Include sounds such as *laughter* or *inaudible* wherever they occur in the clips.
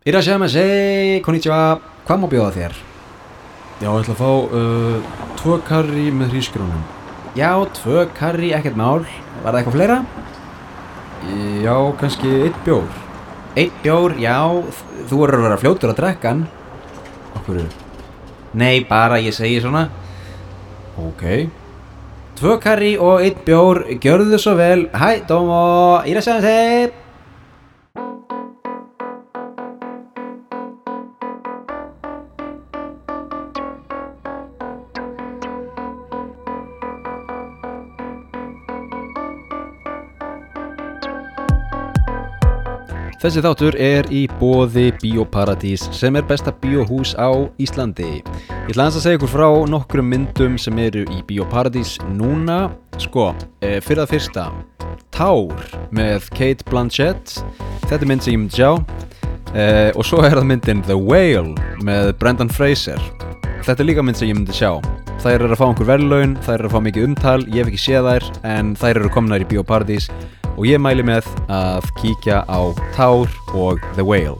Irashimasu, konnichiwa, hvað má bjóða þér? Já, ég ætla að fá uh, tvö karri með hrísgrónum. Já, tvö karri, ekkert mál Var það eitthvað fleira? Já, kannski eitt bjór. Eitt bjór, já, þú verður að vera fljótur að drekka hann Okkur Nei, bara ég segi svona Ok. Tvö karri og eitt bjór, gjörðu svo vel Hæ, domo, irashimasu Þessi þáttur er í bóði Bíóparadís sem er besta bíóhús á Íslandi. Ég ætla að segja ykkur frá nokkrum myndum sem eru í Bíóparadís núna. Sko, eh, fyrir að fyrsta, Tár með Kate Blanchett. Þetta er mynd sem ég myndi sjá. Eh, og svo er það myndin The Whale með Brendan Fraser. Þetta er líka mynd sem ég myndi sjá. Þær eru að fá einhver verðlaun, þær eru að fá mikið umtal, ég hef ekki séð þær en þær eru komnar í Bíóparadís og ég mæli með að kíkja á Tár og The Whale.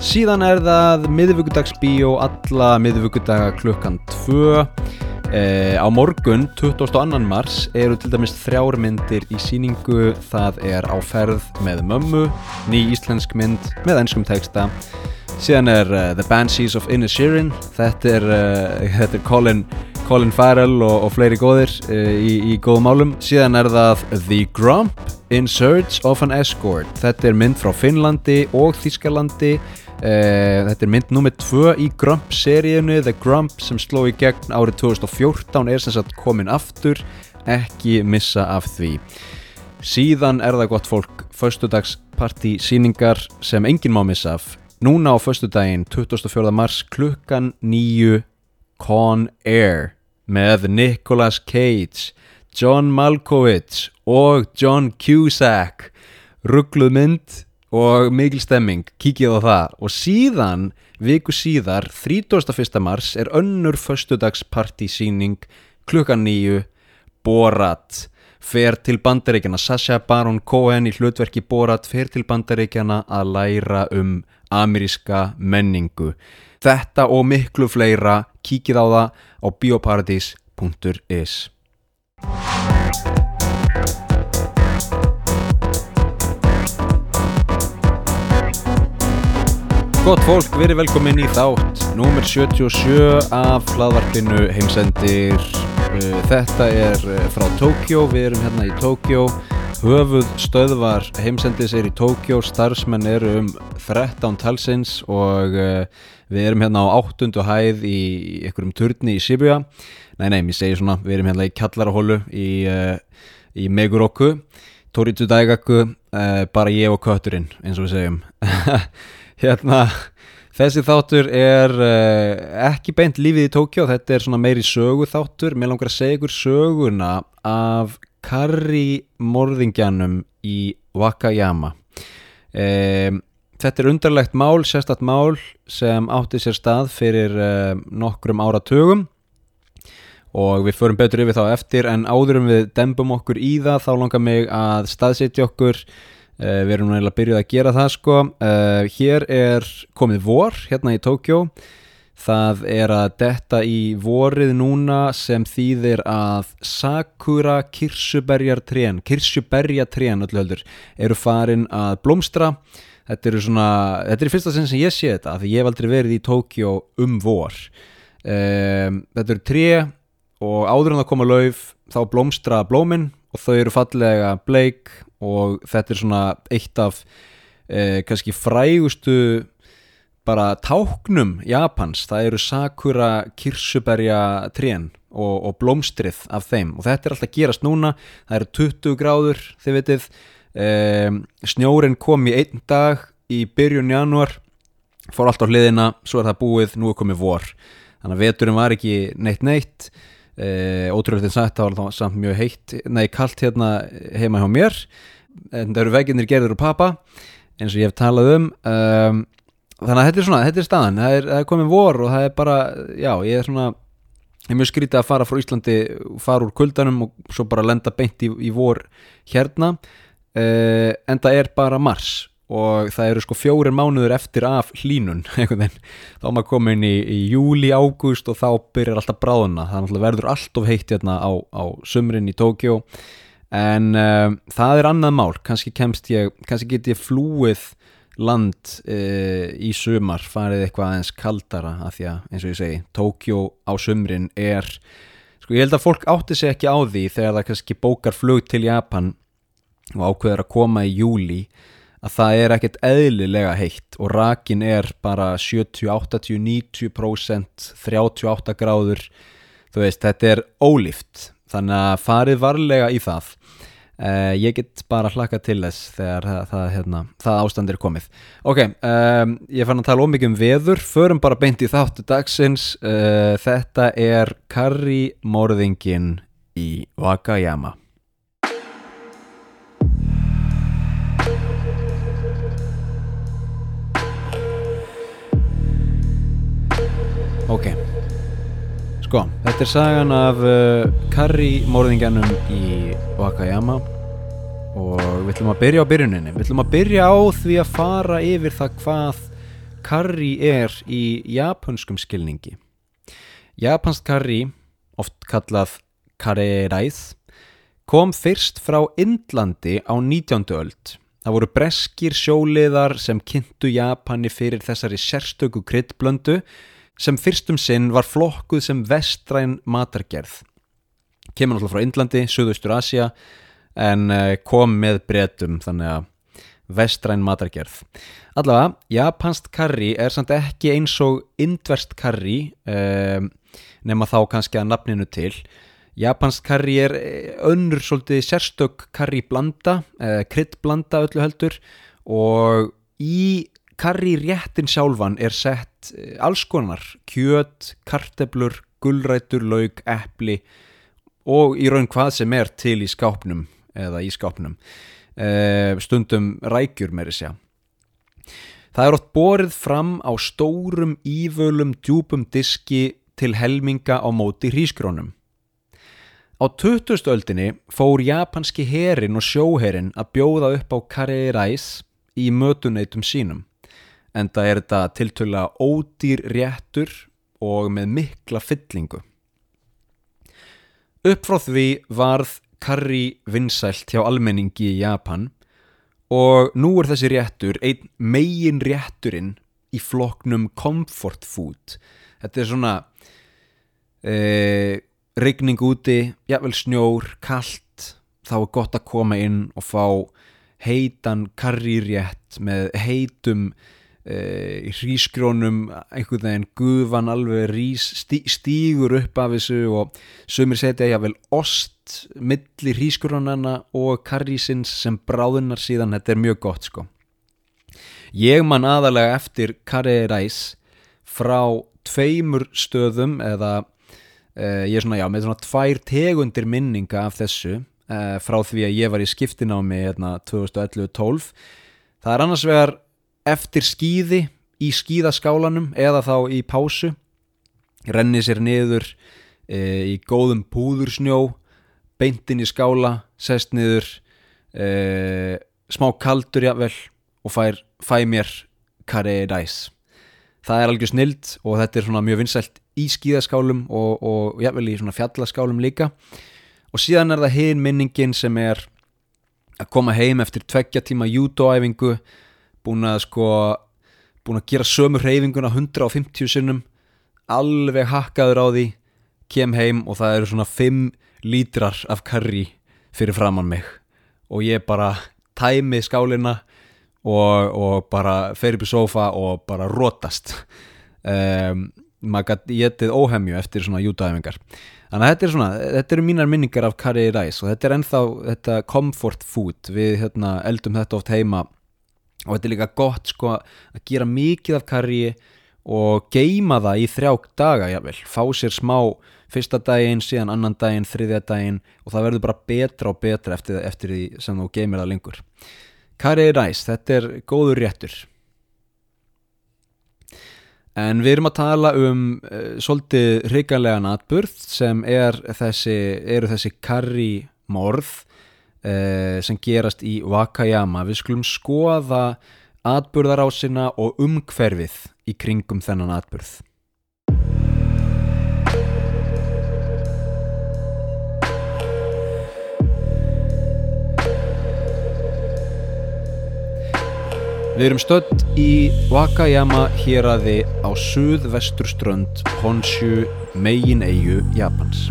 Síðan er það miðvíkudagsbíó alla miðvíkudaga klukkan 2 e, á morgun 22. mars eru til dæmis þrjár myndir í síningu það er á ferð með mömmu ný íslensk mynd með ennskum texta síðan er uh, The Banshees of Inisherin þetta er, uh, *laughs* þetta er Colin, Colin Farrell og, og fleiri góðir uh, í, í góðum málum. Síðan er það The Grump In Search of an Escort. Þetta er mynd frá Finnlandi og Þískalandi uh, þetta er mynd nummið 2 í Grump seríunu The Grump sem sló í gegn árið 2014 er sem sagt komin aftur. Ekki missa af því. Síðan er það gott fólk föstudagsparti síningar sem enginn má missa af. Núna á föstudaginn 24. mars klukkan 9 Con Air með Nicolas Cage John Malkovich og John Cusack. Ruggluð mynd og mikil stemming, kíkið á það. Og síðan, viku síðar 31. mars er önnur föstudagspartísýning klukkan 9 Borat fer til bandaríkjana Sasha Baron Cohen í hlutverki Borat fer til bandaríkjana að læra um ameríska menningu. Þetta og miklu fleira kíkið á það á bioparadís.is Gott fólk, verið velkomin í þátt Númer 77 af hlaðvarpinu heimsendir. Uh, Þetta er uh, frá Tókjó, við erum hérna í Tókjó Höfuð stöðvar heimsendis er í Tókjó, starfsmenn eru um 13 talsins og uh, við erum hérna á 8. hæð í einhverjum turni í Shibuya. Nei, nei, ég segi svona, við erum hérna í Kallarahólu í, uh, í Meguroku Toritu Daigaku, uh, bara ég og kötturinn, eins og við segjum. *laughs* Hérna, þessi þáttur er uh, ekki beint lífið í Tókjó, þetta er svona meiri sögu þáttur, mér langar að segja ykkur söguna af Karri morðingjanum í Wakayama. Um, Þetta er undarlegt mál, sérstætt mál sem átti sér stað fyrir uh, nokkrum áratugum. Og við förum betur yfir þá eftir en áður en við dembum okkur í það þá langar mig að staðsetja okkur uh, við erum nægilega byrjuð að gera það sko. Uh, hér er komið vor hérna í Tókjó það er að detta í vorið núna sem þýðir að sakura kirsuberjartrén kirsuberjatrén öllu heldur eru farin að blómstra þetta eru svona, þetta er fyrsta sinn sem ég sé þetta því ég hef aldrei verið í Tókjó um vor. Um, þetta eru tré og áður en það koma lauf þá blómstra blómin og þau eru fallega bleik og þetta er svona eitt af eh, kannski frægustu bara táknum Japans, það eru sakura kirsuberja trén og, og blómstrið af þeim. Og þetta er alltaf gerast núna, það eru 20 gráður þið vitið um, snjórin kom í einn dag í byrjun januar fór allt á hliðina, svo er það búið nú er komið vor, þannig að veturinn var ekki neitt neitt. Uh, ótrúlega til sagt, það var samt mjög heitt nei, kalt hérna heima hjá mér. En það eru vegginnir gerður og pappa eins og ég hef talað um. Um, þannig að þetta er svona, þetta er staðan. Það er, það er komið vor og það er bara já, ég er svona ég er mjög skrítið að fara frá Íslandi fara úr kuldanum og svo bara lenda beint í, í vor hérna uh, en það er bara mars og það eru sko fjórir mánuður eftir af hlínun *laughs* þá er maður komin í, í júli, ágúst og þá byrjar alltaf bráðuna, það verður alltof heitt hérna á, á sumrin í Tókjó en uh, það er annað mál, kannski ég kannski get ég flúið land uh, í sumar farið eitthvað aðeins kaldara af því að eins og ég segi, Tókjó á sumrin er, sko ég held að fólk átti sig ekki á því þegar það kannski bókar flug til Japan og ákveður að koma í júli að það er ekkert eðlilega heitt og rakin er bara 70, 80, 90% 38 gráður. Þú veist, þetta er ólíft. Þannig að farið varlega í það. Uh, ég get bara hlaka til þess þegar það, það, hérna, það ástand er komið. Ok, um, ég fann að tala ómikið um veður. Förum bara beint í þáttu dagsins. Uh, þetta er Karri Morðingin í Wakayama Ok. Sko, þetta er sagan af uh, Karri morðingjanum í Wakayama og við ætlum að byrja á byrjuninni. Við ætlum að byrja á því að fara yfir það hvað Karri er í japanskum skilningi. Japansk Karri oft kallað Kareræð kom fyrst frá Indlandi á 19. öld. Það voru breskir sjóliðar sem kynntu Japani fyrir þessari sérstöku kryddblöndu sem fyrstum sinn var flokkuð sem vestræn matargerð. Kemur náttúrulega frá Indlandi, Suðaustur Asia en eh, kom með bretum þannig að vestræn matargerð. Allavega, japansk karri er samt ekki eins og indverst karri eh, nema þá kannski að nafninu til. Japansk karri er eh, önnur svolítið sérstök karri blanda, eh, krydd blanda öllu heldur og í karri réttin sjálfan er sett eh, alls konar kjöt, karteblur, gullrætur, laug, epli og í raun hvað sem er til í skápnum eða í skápnum. E, stundum rækjur meiri segja. Það er oft borið fram á stórum ívölum djúpum diski til helminga á móti hrískrónum á 20. öldinni fór japanski herin og sjóherin að bjóða upp á karri ræs í mötuneytum sínum en það er þetta tiltöla ódýr réttur og með mikla fyllingu. Upp frá því varð karri vinsælt hjá almenningi í Japan og nú er þessi réttur einn megin rétturinn í floknum comfort food. Þetta er svona e, regning úti, jafnvel snjór, kallt, þá er gott að koma inn og fá heitan karrirétt með heitum í hrískrónum einhvern veginn gufan alveg rís, stí, stígur upp af þessu og sömur setja jável ost millir hrískrónana og karrísins sem bráðunar síðan. Þetta er mjög gott sko. Ég man aðalega eftir karriræs frá tveimur stöðum eða uh, ég er svona já með svona tvær tegundir minninga af þessu uh, frá því að ég var í skiptinámi hérna 2011-12 það er annars vegar eftir skýði í skýðaskálanum eða þá í pásu renni sér niður e, í góðum púðursnjó beintin í skála sest niður e, smá kaldur jável og fær, fæ mér karri dæs það er algjör snild og þetta er svona mjög vinsælt í skýðaskálum og, og jável í svona fjallaskálum líka. Og síðan er það hinn minningin sem er að koma heim eftir tveggja tíma jútóæfingu búin að sko búin að gera sömu hreyfinguna 150 sinnum alveg hakkaður á því kem heim og það eru svona 5 lítrar af karri fyrir framann mig. Og ég bara tæmi skálina og, og bara fer upp í sofa og bara rótast um, maður gæti getið óhemju eftir svona jútaæfingar. Þannig að þetta er svona, þetta eru mínar minningar af karri í ræs og þetta er ennþá þetta comfort food, við hérna, eldum þetta oft heima og þetta er líka gott sko að gera mikið af karri og geima það í þrják daga jável, fá sér smá fyrsta daginn, síðan annan daginn, þriðja daginn og það verður bara betra og betra eftir, eftir því sem þú geimir það lengur. Karri er ræst, þetta er góður réttur. En við erum að tala um uh, svolítið hrigalega natburð sem er þessi, eru þessi karri morð sem gerast í Wakayama. Við skulum skoða atburðarásina og umhverfið í kringum þennan atburð. Við erum stödd í Wakayama héraði á suðvesturströnd Honshu megin eigu Japans.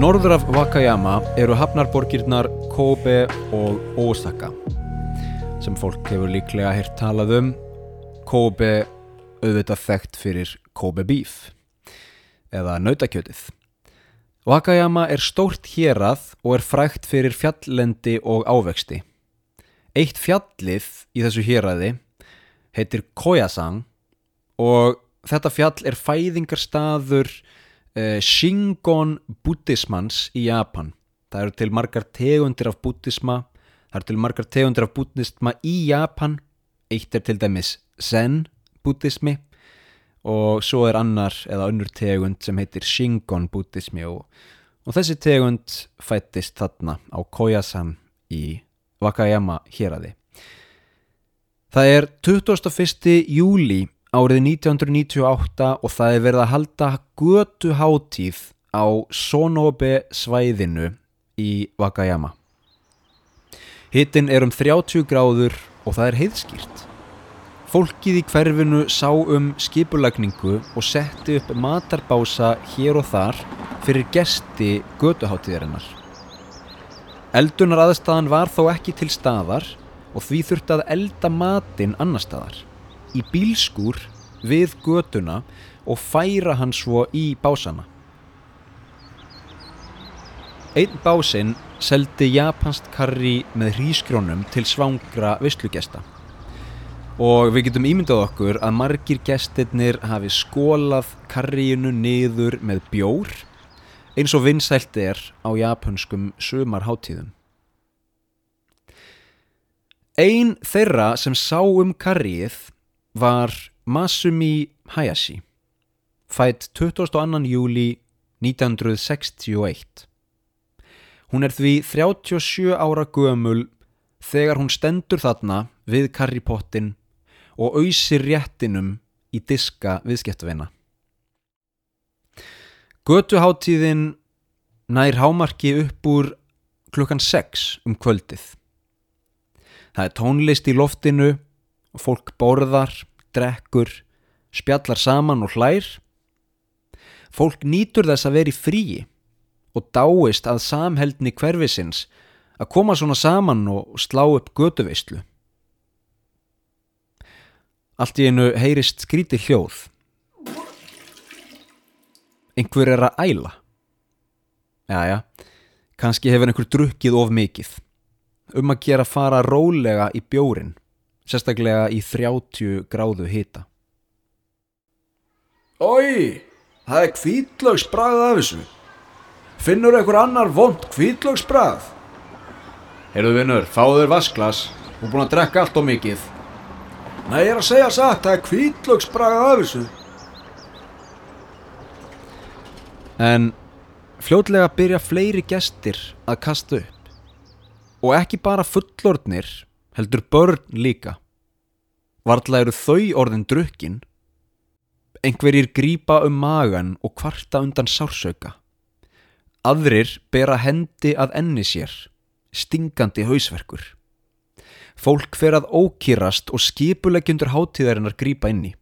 Norður af Wakayama eru hafnarborgirnar Kobe og Osaka sem fólk hefur líklega hirt talað um. Kobe auðvitað þekkt fyrir Kobe beef eða nautakjötið. Wakayama er stórt hérað og er frægt fyrir fjalllendi og ávexti. Eitt fjallið í þessu héraði heitir Koyasang og þetta fjall er fæðingarstaður uh, Shingon buddhismans í Japan. Það eru til margar tegundir af buddhisma, það eru til margar tegundir af buddhisma í Japan. Eitt er til dæmis Zen buddhismi og svo er annar eða önnur tegund sem heitir Shingon buddhismi og, og þessi tegund fættist þarna á Koyasan í Wakayama héræði. Það er 21. júli árið 1998 og það er verið að halda götu hátíð á Sonobe svæðinu í Wakayama. Hittin er um 30 gráður og það er heiðskýrt. Fólkið í hverfinu sá um skipulagningu og setti upp matarbása hér og þar fyrir gesti götuháttíðarinnar. Eldunar aðstæðan var þó ekki til staðar og því þurfti að elda matinn annar staðar, í bílskúr við götuna og færa hann svo í básana. Einn básinn seldi japansk karri með hrísgrónum til svangra visslugesta og við getum ímyndað okkur að margir gestirnir hafi skólað karriinu niður með bjór eins og vinsælt er á japanskum sumarháttíðum. Einn þeirra sem sá um karrið var Masumi Hayashi, fætt 22. júli 1961. Hún er því 37 ára gömul þegar hún stendur þarna við karripottin og auðsir réttinum í diska viðskiptavina. Götuháttíðin nær hámarki upp úr klukkan 6 um kvöldið. Það er tónlist í loftinu og fólk borðar, drekkur, spjallar saman og hlær. Fólk nýtur þess að vera í fríi og dáist að samheldni hverfisins að koma svona saman og slá upp götuveistlu. Allt í einu heyrist skríti hljóð. Einhver er að æla. Jæja, kannski hefur einhver drukkið of mikið. Um að gera fara rólega í bjórin, sérstaklega í 30 gráðu hita. Ói, það er kvítlögsbrað af þessu. Finnur einhver annar vond kvítlögsbrað? Heyrðu vinnur, fáðu þér vasklas. Þú er búin að drekka allt og mikið. Nei, ég er að segja satt, það er kvítlögsbrað af þessu. En fljótlega byrja fleiri gestir að kasta upp. Og ekki bara fullorðnir, heldur börn líka. Varðla eru þau orðin drukkin. Einhverjir grípa um magan og kvarta undan sársauka. Aðrir bera hendi að enni sér, stingandi hausverkur. Fólk fer að ókýrast og skipulegjundur hátíðarinnar grípa inni.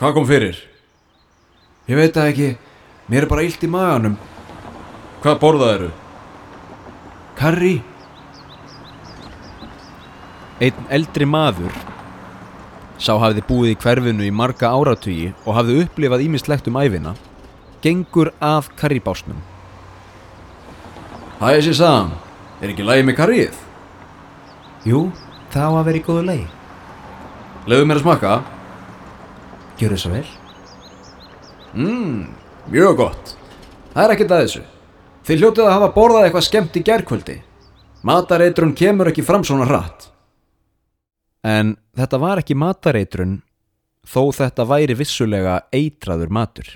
Hvað kom fyrir? Ég veit það ekki, mér er bara illt í maganum. Hvað borðað eru? Karri? Einn eldri maður sá hafði búið í hverfinu í marga áratugi og hafði upplifað ímislegt um æfina gengur að karribásnum Hæ, þessi Sam, er ekki lægi með karrið? Jú, það á að vera í góðu lei. Leðu mér að smakka? Gjör þess að vel. Mmm, mjög gott. Það er ekkert að þessu. Þið hljótið að hafa borðað eitthvað skemmt í gerkvöldi. Matareitrun kemur ekki fram svona hratt. En þetta var ekki matareitrun þó þetta væri vissulega eitraður matur.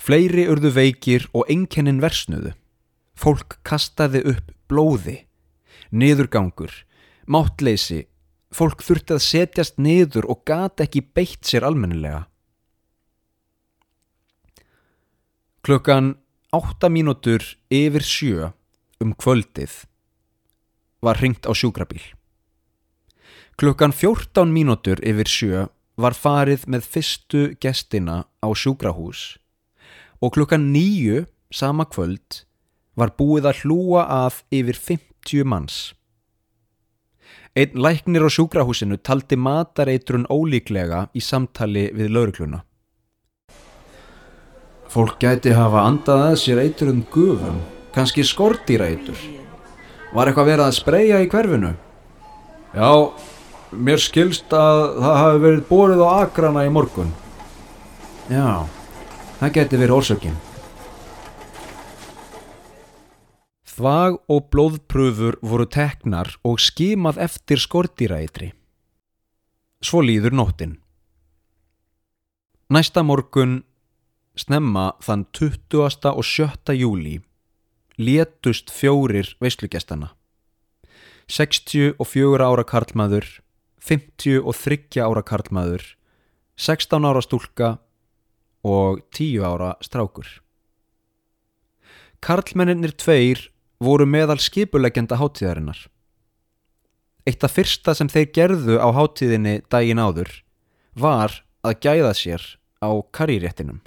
Fleiri urðu veikir og einkennin versnuðu. Fólk kastaði upp blóði, niðurgangur, máttleysi, fólk þurfti að setjast niður og gata ekki beitt sér almennilega. Klukkan átta mínútur yfir sjö um kvöldið var hringt á sjúkrabíl. Klukkan 14 mínútur yfir sjö var farið með fyrstu gestina á sjúkrahús og klukkan nýju sama kvöld var búið að hlúa að yfir 50 manns. Einn læknir á sjúkrahúsinu taldi matareitrun ólíklega í samtali við laurugluna. Fólk gæti hafa andað að sér eiturinn gufum, kannski skortýraeitur. Var eitthvað verið að spreyja í hverfinu? Já, mér skilst að það hafi verið borið á agrana í morgun. Já, það gæti verið orsökin. Þvag og blóðpröfur voru teknar og skimað eftir skortýraeitri. Svo líður nóttin. Næsta morgun, snemma þann 20. og 7. júli, létust fjórir veislugestana. 64 ára karlmaður, 53 ára karlmaður, 16 ára stúlka og 10 ára strákur. Karlmenninir tveir voru meðal skipuleggjanda hátíðarinnar. Eitt af fyrsta sem þeir gerðu á hátíðinni daginn áður var að gæða sér á karriréttinum.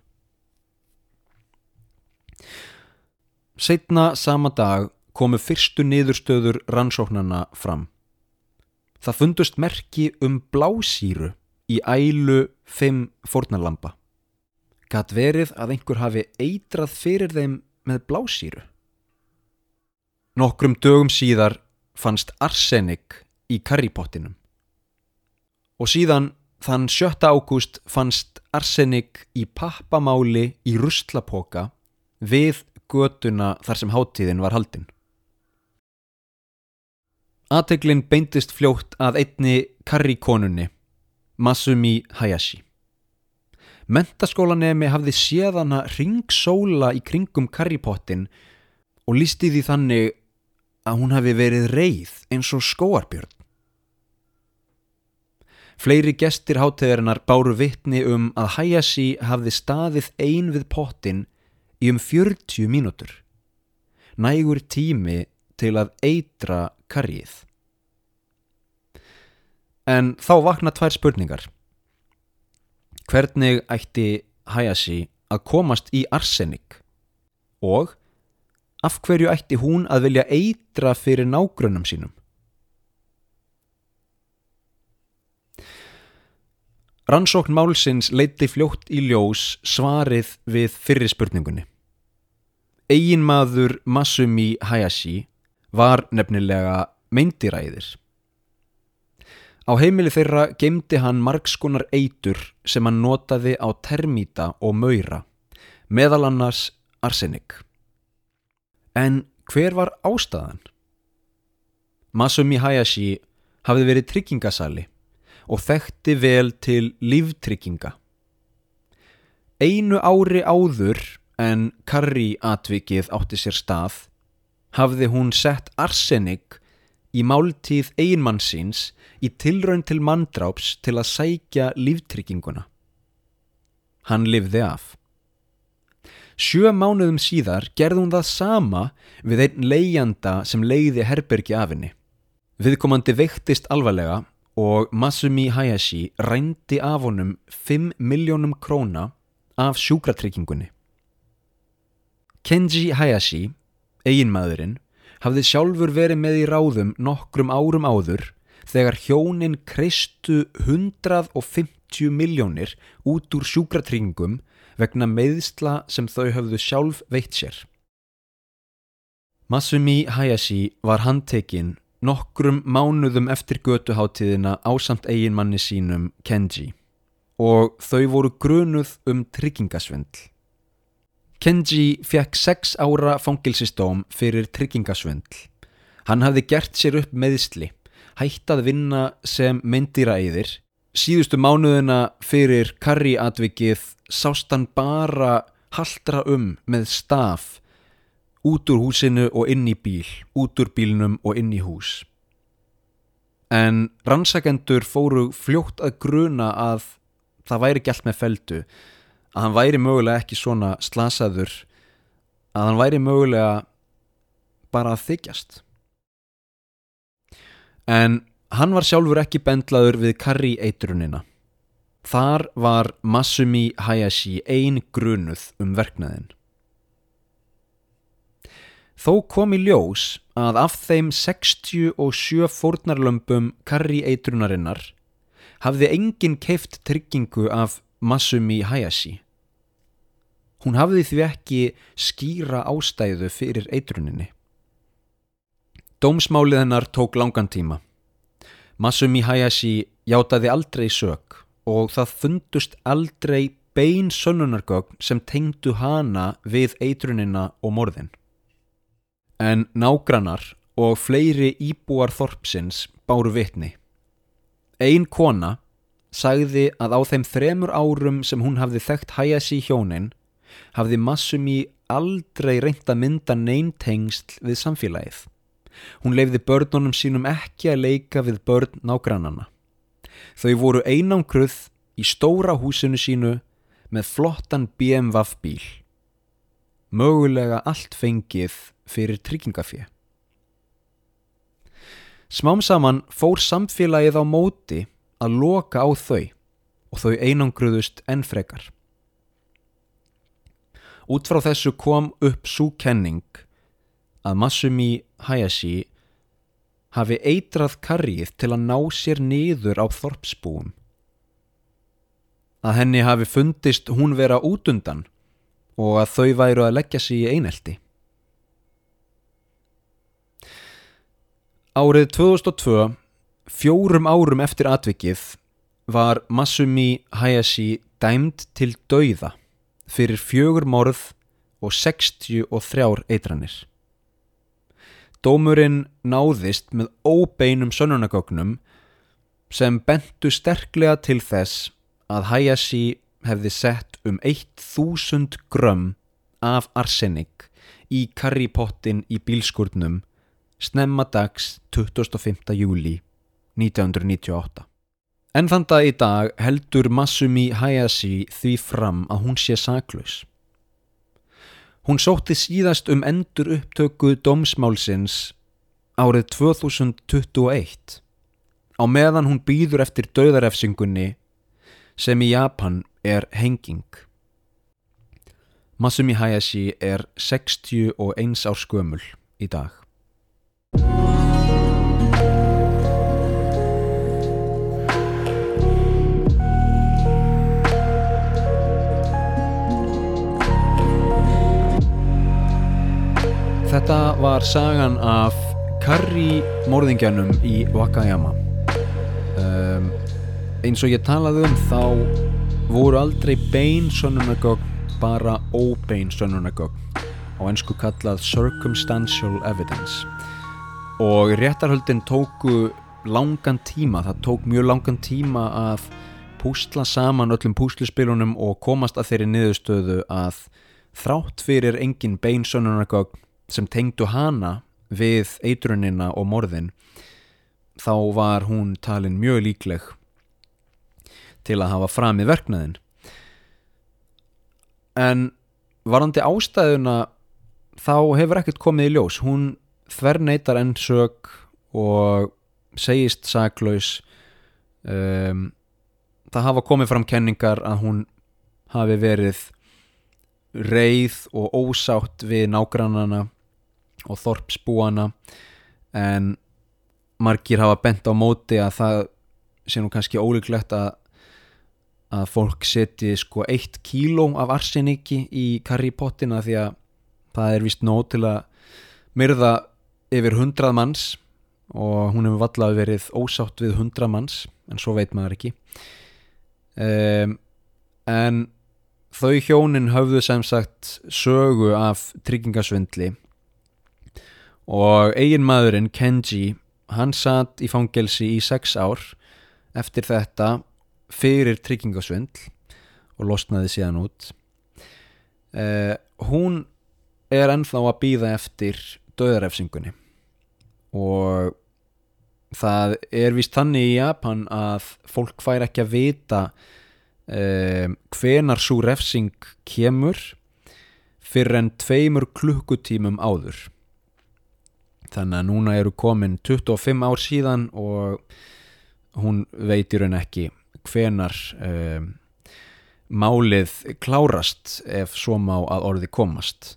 Seitna sama dag komu fyrstu niðurstöður rannsóknarna fram. Það fundust merki um blásýru í ælu 5 fornalampa. Gat verið að einhver hafi eitrað fyrir þeim með blásýru? Nokkrum dögum síðar fannst arsenik í karripottinum. Og síðan þann 7. ágúst fannst arsenik í pappamáli í ruslapoka við götuna þar sem hátíðin var haldin. Ateglin beindist fljótt að einni karrikonunni, Masumi Hayashi. Mentaskólanemi hafði séðana ringsóla í kringum karripottin og lísti því þannig að hún hafi verið reið eins og skóarbjörn. Fleiri gestir hátegarinnar báru vittni um að Hayashi hafði staðið ein við pottin í um 40 mínútur. Nægur tími til að eitra karrið. En þá vakna tvær spurningar. Hvernig ætti Hayashi að komast í arsenik? Og af hverju ætti hún að vilja eitra fyrir nágrönnum sínum? Rannsókn málsins leiti fljótt í ljós svarið við fyrri spurningunni. Eginmaður Masumi Hayashi var nefnilega meindiræðir. Á heimili þeirra gemdi hann margskonar eitur sem hann notaði á termíta og maura, meðal annars arsenik. En hver var ástæðan? Masumi Hayashi hafði verið tryggingasali og þekkti vel til líftrygginga. Einu ári áður en Karri atvikið átti sér stað hafði hún sett arsenik í máltíð eiginmannsins í tilraun til manndráps til að sækja líftrygginguna. Hann lifði af. Sjö mánuðum síðar gerði hún það sama við einn leigjanda sem leiði herbergi af henni. Viðkomandi veiktist alvarlega og Masumi Hayashi rændi af honum 5 miljónum króna af sjúkratryggingunni. Kenji Hayashi, eiginmaðurinn, hafði sjálfur verið með í ráðum nokkrum árum áður þegar hjónin kreistu 150 miljónir út úr sjúkratryggingum vegna meðsla sem þau hafðu sjálf veitt sér. Masumi Hayashi var handtekinn nokkrum mánuðum eftir götuháttíðina ásamt eiginmanni sínum Kenji og þau voru grunuð um tryggingasvindl. Kenji fekk sex ára fangilsistóm fyrir tryggingasvindl. Hann hafði gert sér upp meðsli, hætt að vinna sem myndiraæðir. Síðustu mánuðina fyrir karriatvikið sást hann bara haldra um með staf út úr húsinu og inn í bíl, út úr bílnum og inn í hús. En rannsakendur fóru fljótt að gruna að það væri gælt með feldu, að hann væri mögulega ekki svona slasaður, að hann væri mögulega bara að þykjast. En hann var sjálfur ekki bendlaður við karri eitrunina. Þar var Masumi Hayashi ein grunuð um verknaðin. Þó kom í ljós að af þeim 67 fórnarlömpum karri eitrunarinnar hafði enginn keift tryggingu af Masumi Hayashi. Hún hafði því ekki skýra ástæðu fyrir eitruninni. Dómsmálið hennar tók langan tíma. Masumi Hayashi játaði aldrei sög og það fundust aldrei bein sönnunargögn sem tengdu hana við eitrunina og morðin. En nágrannar og fleiri íbúar þorpsins báru vitni. Ein kona sagði að á þeim þremur árum sem hún hafði þekkt Hayashi hjónin hafði Masumi aldrei reynt að mynda neintengst við samfélagið. Hún leifði börnunum sínum ekki að leika við börn nágrannana. Þau voru einangruð í stóra húsinu sínu með flottan BMW bíl. Mögulega allt fengið fyrir tryggingafið. Smám saman fór samfélagið á móti að loka á þau og þau einangruðust enn frekar. Út frá þessu kom upp svo kenning að Masumi Hayashi hafi eitrað karrið til að ná sér niður á þorpsbúum. Að henni hafi fundist hún vera út undan og að þau væru að leggja sig í einelti. Árið 2002, fjórum árum eftir atvikið, var Masumi Hayashi dæmd til dauða fyrir fjögur morð og 63 eitranir. Dómurinn náðist með óbeinum sönnunagögnum sem bentu sterklega til þess að Hayashi hefði sett um 1000 grömm af arsenik í karripottin í bílskurnum snemma dags 25. júli 1998. En þann dag í dag heldur Masumi Hayashi því fram að hún sé saklaus. Hún sótti síðast um endur upptöku dómsmálsins árið 2021 á meðan hún býður eftir döðarefsingunni sem í Japan er henging. Masumi Hayashi er 61 ár skömmul í dag. Þetta var sagan af Karri morðingjanum í Wakayama. Um, eins og ég talaði um þá voru aldrei bein sönnunagögn bara óbein sönnunagögn á ennsku kallað circumstantial evidence. Og réttarhöldin tóku langan tíma, það tók mjög langan tíma að púsla saman öllum púslispilunum og komast að þeirri niðurstöðu að þrátt fyrir engin bein sönnunagögn sem tengdu hana við eitrunina og morðin þá var hún talin mjög líkleg til að hafa framið verknaðin en varandi ástæðuna þá hefur ekkert komið í ljós. Hún þverneitar enn sög og segist saklaus. Um, það hafa komið fram kenningar að hún hafi verið reið og ósátt við nágrannana og þorpsbúana en margir hafa bent á móti að það sé nú kannski ólíklegt að að fólk seti sko eitt kíló af arsenikki í karripottina því að það er vist nóg til að myrða yfir hundrað manns og hún hefur vallað verið ósátt við hundrað manns en svo veit maður ekki. Um, en þau hjónin höfðu sem sagt sögu af tryggingasvindli og eigin maðurinn Kenji hann satt í fangelsi í sex ár eftir þetta fyrir tryggingasvindl og losnaði síðan út. Uh, hún er ennþá að býða eftir döðarefsingunni og það er vist þannig í Japan að fólk fær ekki að vita um, hvenar svo refsing kemur fyrir en tveimur klukkutímum áður þannig að núna eru komin 25 ár síðan og hún veit í raun ekki hvenar um, málið klárast ef svo má að orði komast.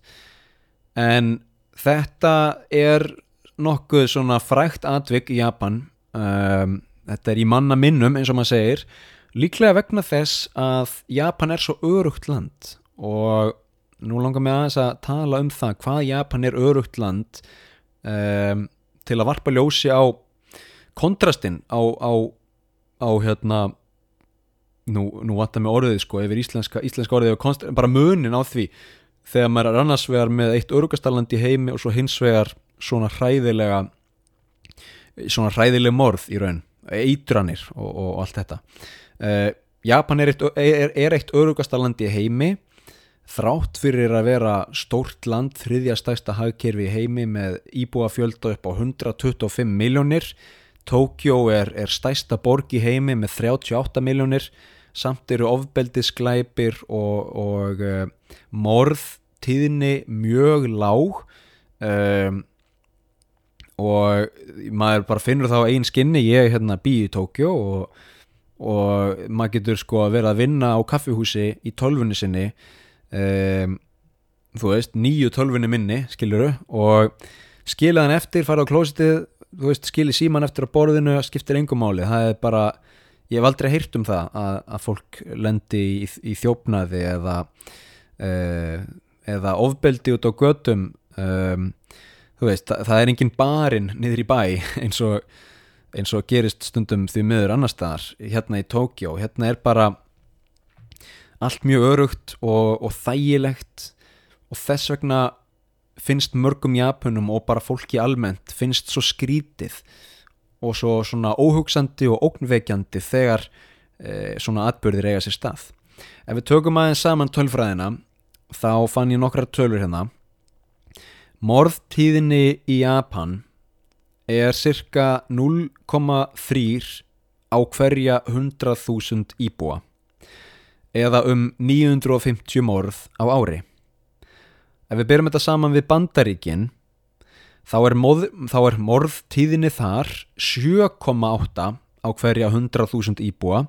En þetta er nokkuð svona frækt atvik í Japan um, þetta er í manna minnum eins og maður segir líklega vegna þess að Japan er svo örugt land. Og nú langar mig aðeins að tala um það hvað Japan er örugt land um, til að varpa ljósi á kontrastinn á, á, á hérna nú, nú vantar mig orðið sko yfir íslenska, íslenska orðið konst, bara munin á því. Þegar maður er annars vegar með eitt örugastarland í heimi og svo hins vegar svona hræðilega svona hræðileg morð í raun eitranir og, og allt þetta. Uh, Japan er eitt, er, er eitt örugastarland í heimi þrátt fyrir að vera stórt land þriðja stæsta hagkerfi heimi með íbúa fjölda upp á 125 miljónir Tókjó er, er stæsta borg í heimi með 38 miljónir samt eru ofbeldisglæpir og, og uh, morð tíðinni mjög lág um, og maður bara finnur þá einn skinni. Ég hérna bý í Tókjó og, og maður getur sko að vera að vinna á kaffihúsi í tölfunni sinni um, þú veist, nýju tölfunni minni skiluru og skila hann eftir, fara á klósitið þú veist, skili síman eftir á borðinu skiptir engum máli, það er bara ég hef aldrei heyrt um það að, að fólk lendi í, í þjófnaði eða uh, eða ofbeldi út á götum. Um, þú veist, það, það er engin barinn niður í bæ *laughs* eins og, eins og gerist stundum því miður annar staðar hérna í Tókjó, hérna er bara allt mjög örugt og, og þægilegt. Og þess vegna finnst mörgum Japunum og bara fólki almennt finnst svo skrítið og svo svona óhugsandi og ógnveikjandi þegar e, svona atbyrðir eiga sér stað. Ef við tökum aðeins saman tölfræðina þá fann ég nokkra tölur hérna. Morðtíðinni í Japan er cirka 0,3 á hverja 100.000 íbúa eða um 950 morð á ári. Ef við byrjum þetta saman við bandaríkin þá er, moð, þá er morðtíðinni þar 7,8 á hverja 100.000 íbúa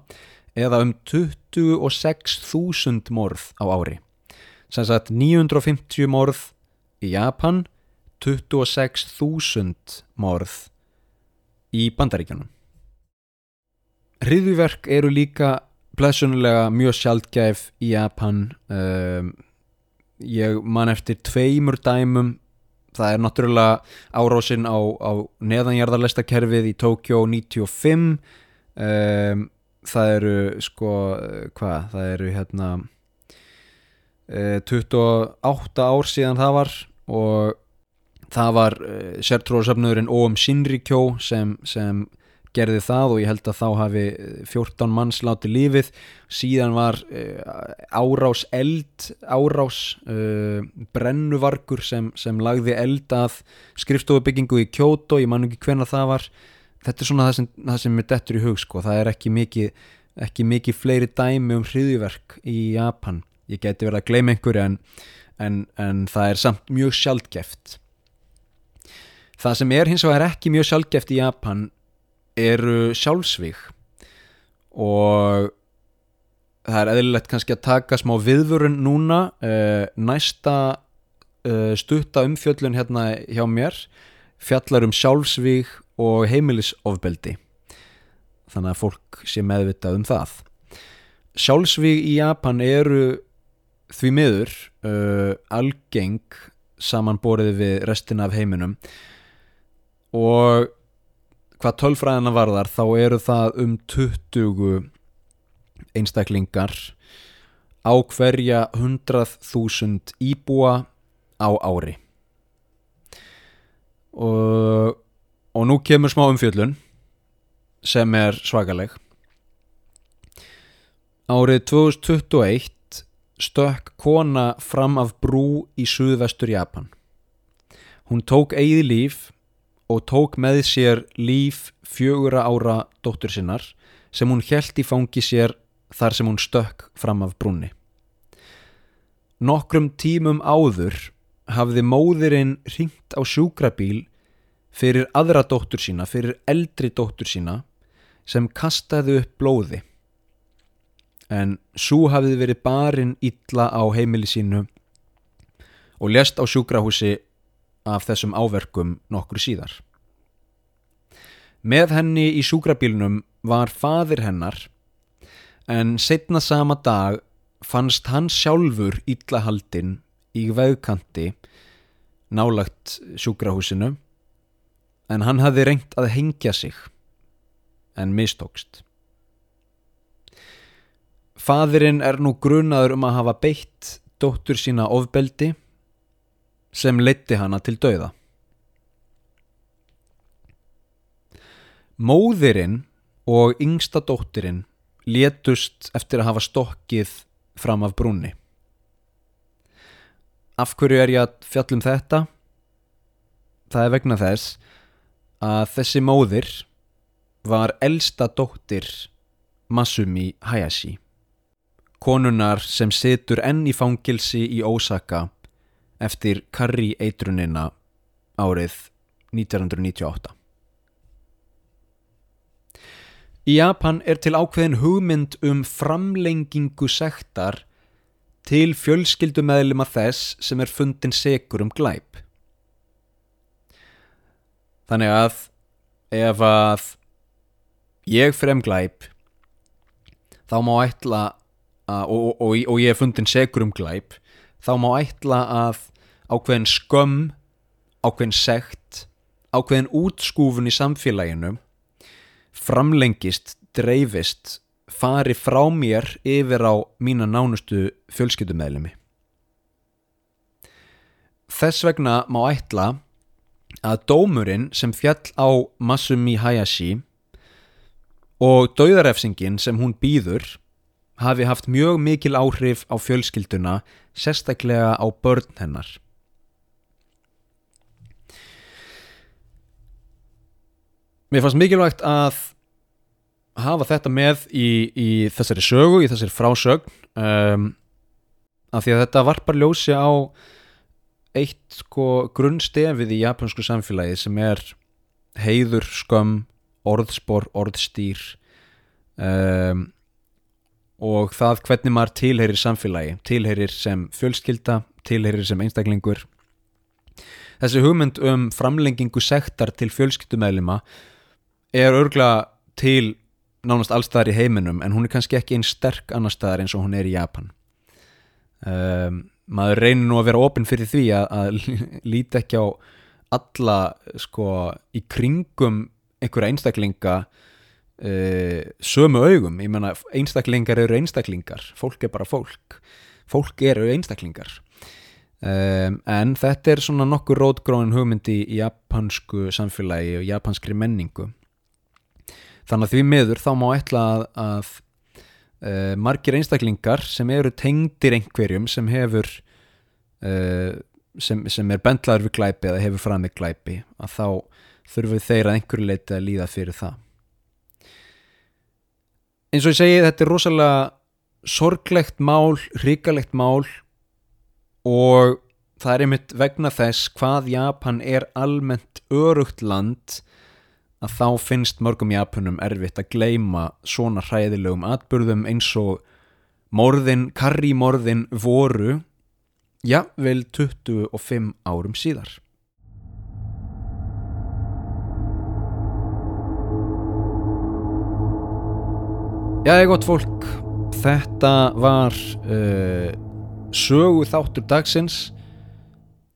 eða um 26.000 morð á ári. Sem sagt 950 morð í Japan 26.000 morð í bandaríkjanum Hriðuverk eru líka blessunulega mjög sjaldgæf í Japan um, ég man eftir tveimur dæmum það er náttúrulega árásinn á, á neðanjarðarlestakerfið í Tókjó 95 um, það eru sko hvað, það eru hérna uh, 28 ár síðan það var og það var uh, sértróðsöfnöðurinn O.M. Shinrikyo sem, sem gerði það og ég held að þá hafi 14 manns látið lífið. Síðan var uh, árás eld árás uh, brennuvargur sem, sem lagði eld að skrifstofubyggingu í Kyoto ég man ekki hvena það var. Þetta er svona það sem, það sem er dettur í hug sko. það er ekki mikið, ekki mikið fleiri dæmi um hriðiverk í Japan. Ég geti verið að gleyma einhverju en, en, en það er samt mjög sjálfgeft það sem er hins vegar ekki mjög sjálfgeft í Japan eru sjálfsvík og það er eðlilegt kannski að taka smá viðvörun núna uh, næsta uh, stutta umfjöllun hérna hjá mér fjallar um sjálfsvík og heimilisofbeldi. Þannig að fólk sé meðvitað um það. Sjálfsvík í Japan eru því miður uh, algeng samanborið við restina af heiminum. Og hvað tölfræðina varðar þá eru það um 20 einstaklingar á hverja 100.000 íbúa á ári og, og nú kemur smá umfjöllun sem er svakaleg árið 2021 stökk kona fram af brú í suðvestur Japan. Hún tók eigið líf og tók með sér líf fjögura ára dóttur sinnar sem hún hjælt í fangi sér þar sem hún stökk fram af brúnni. Nokkrum tímum áður hafði móðirinn ringt á sjúkrabíl fyrir aðra dóttur sína, fyrir eldri dóttur sína sem kastaði upp blóði. En svo hafði verið barinn illa á heimili sínu og lést á sjúkrahúsi af þessum áverkum nokkru síðar. Með henni í sjúkrabílnum var fadir hennar en setna sama dag fannst hann sjálfur illahaldinn í veðkanti nálagt sjúkrahúsinu en hann hafði reynt að hengja sig en mistókst. Fadirinn er nú grunaður um að hafa beitt dóttur sína ofbeldi sem leitti hana til dauða. Móðirinn og yngsta dóttirinn létust eftir að hafa stokkið fram af brúnni. Af hverju er ég að fjallum þetta? Það er vegna þess að þessi móðir var elsta dóttir Masumi Hayashi konunar sem situr enn í fangilsi í Osaka eftir Karri eitrunina árið 1998. Í Japan er til ákveðin hugmynd um framlengingu sektar til fjölskyldumæðlima þess sem er fundin segur um glæp. Þannig að ef að ég frem glæp þá má ætla að, og, og, og, og ég er fundin segur um glæp þá má ætla að ákveðin skömm, ákveðin sekt, ákveðin útskúfun í samfélaginu framlengist, dreifist, fari frá mér yfir á mína nánustu fjölskyldumæðlimi. Þess vegna má ætla að dómurinn sem fjall á Masumi Hayashi og dauðarefsingin sem hún býður hafi haft mjög mikil áhrif á fjölskylduna, sérstaklega á börn hennar. Mér fannst mikilvægt að hafa þetta með í, í þessari sögu, í þessari frásögn um, af því að þetta varpar ljósi á eitt sko grunnstefið í japansku samfélagi sem er heiður, skömm, orðspor, orðstýr um, og það hvernig maður tilherir samfélagi, tilherir sem fjölskylda, tilherir sem einstaklingur. Þessi hugmynd um framlengingu sektar til fjölskyldumæðlima er örgla til nánast allstaðar í heiminum en hún er kannski ekki einn sterk annar staðar eins og hún er í Japan. Um, maður reynir nú að vera ofinn fyrir því að, að *laughs* líti ekki á alla sko í kringum einhverja einstaklinga uh, sömu augum ég menna einstaklingar eru einstaklingar fólk er bara fólk fólk eru einstaklingar. Um, en þetta er svona nokkur rótgrónin hugmyndi í japansku samfélagi og japanskri menningu. Þannig að því miður þá má ætla að, að uh, margir einstaklingar sem eru tengdir einhverjum sem hefur uh, sem, sem er bendlaður við glæpi eða hefur fram með glæpi að þá þurfum þeir að einhverju leiti að líða fyrir það eins og ég segi þetta er rosalega sorglegt mál, hrikalegt mál og það er einmitt vegna þess hvað Japan er almennt örugt land að þá finnst mörgum Japunum erfitt að gleima svona hræðilegum atbyrðum eins og morðin, karrimorðin voru já, vel 25 árum síðar Já, gott fólk, þetta var uh, sögu þáttur dagsins.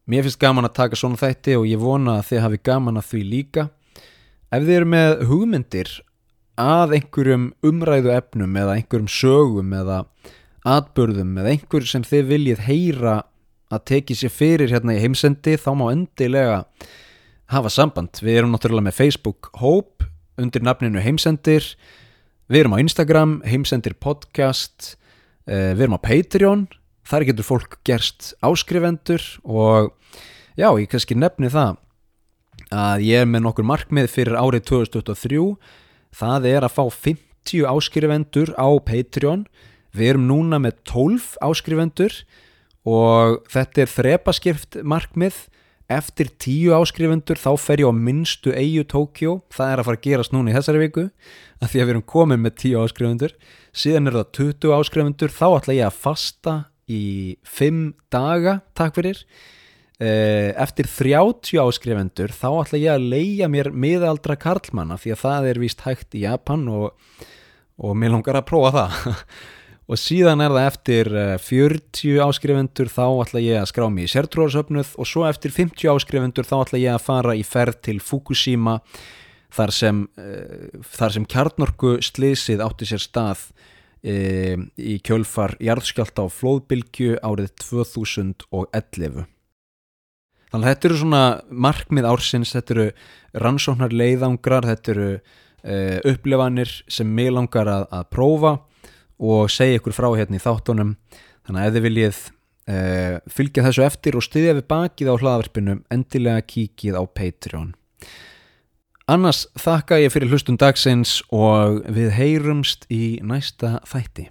Mér finnst gaman að taka svona þætti og ég vona að þið hafi gaman að því líka. Ef þið eru með hugmyndir að einhverjum umræðu efnum eða einhverjum sögum eða atbörðum eða einhver sem þið viljið heyra að teki sér fyrir hérna í heimsendi þá má endilega hafa samband. Við erum náttúrulega með Facebook Hope undir nafninu heimsendir Við erum á Instagram, heimsendir podcast, uh, við erum á Patreon, þar getur fólk gerst áskrifendur og já, ég kannski nefni það að ég er með nokkur markmið fyrir árið 2023 það er að fá 50 áskrifendur á Patreon. Við erum núna með 12 áskrifendur og þetta er þrepaskipt markmið eftir 10 áskrifendur þá fer ég á minnstu eigu Tókjó það er að fara að gerast núna í þessari viku að því að við erum komin með 10 áskrifendur síðan er það 20 áskrifendur þá ætla ég að fasta í 5 daga, takk fyrir. Eh, eftir 30 áskrifendur þá ætla ég að leia mér miðaldra karlmanna því að það er víst hægt í Japan og, og mér langar að prófa það *laughs* og síðan er það eftir 40 áskrifendur þá ætla ég að skrá mig í sértrúarsöfnuð. Og svo eftir 50 áskrifendur þá ætla ég að fara í ferð til Fukushima þar sem, uh, þar sem kjarnorku sliðsið átti sér stað uh, í kjölfar jarðskjálta á flóðbylgju árið 2011 Þannig að þetta eru svona markmið ársins, þetta eru rannsóknar leiðangrar, þetta eru uh, upplefanir sem mig langar að, að prófa og segja ykkur frá hérna í þáttunum. Þannig að ef þið viljið uh, fylgja þessu eftir og styðja við bakið á hlaðaverpinu, endilega kíkið á Patreon. Annars þakka ég fyrir hlustun dagsins og við heyrumst í næsta þætti.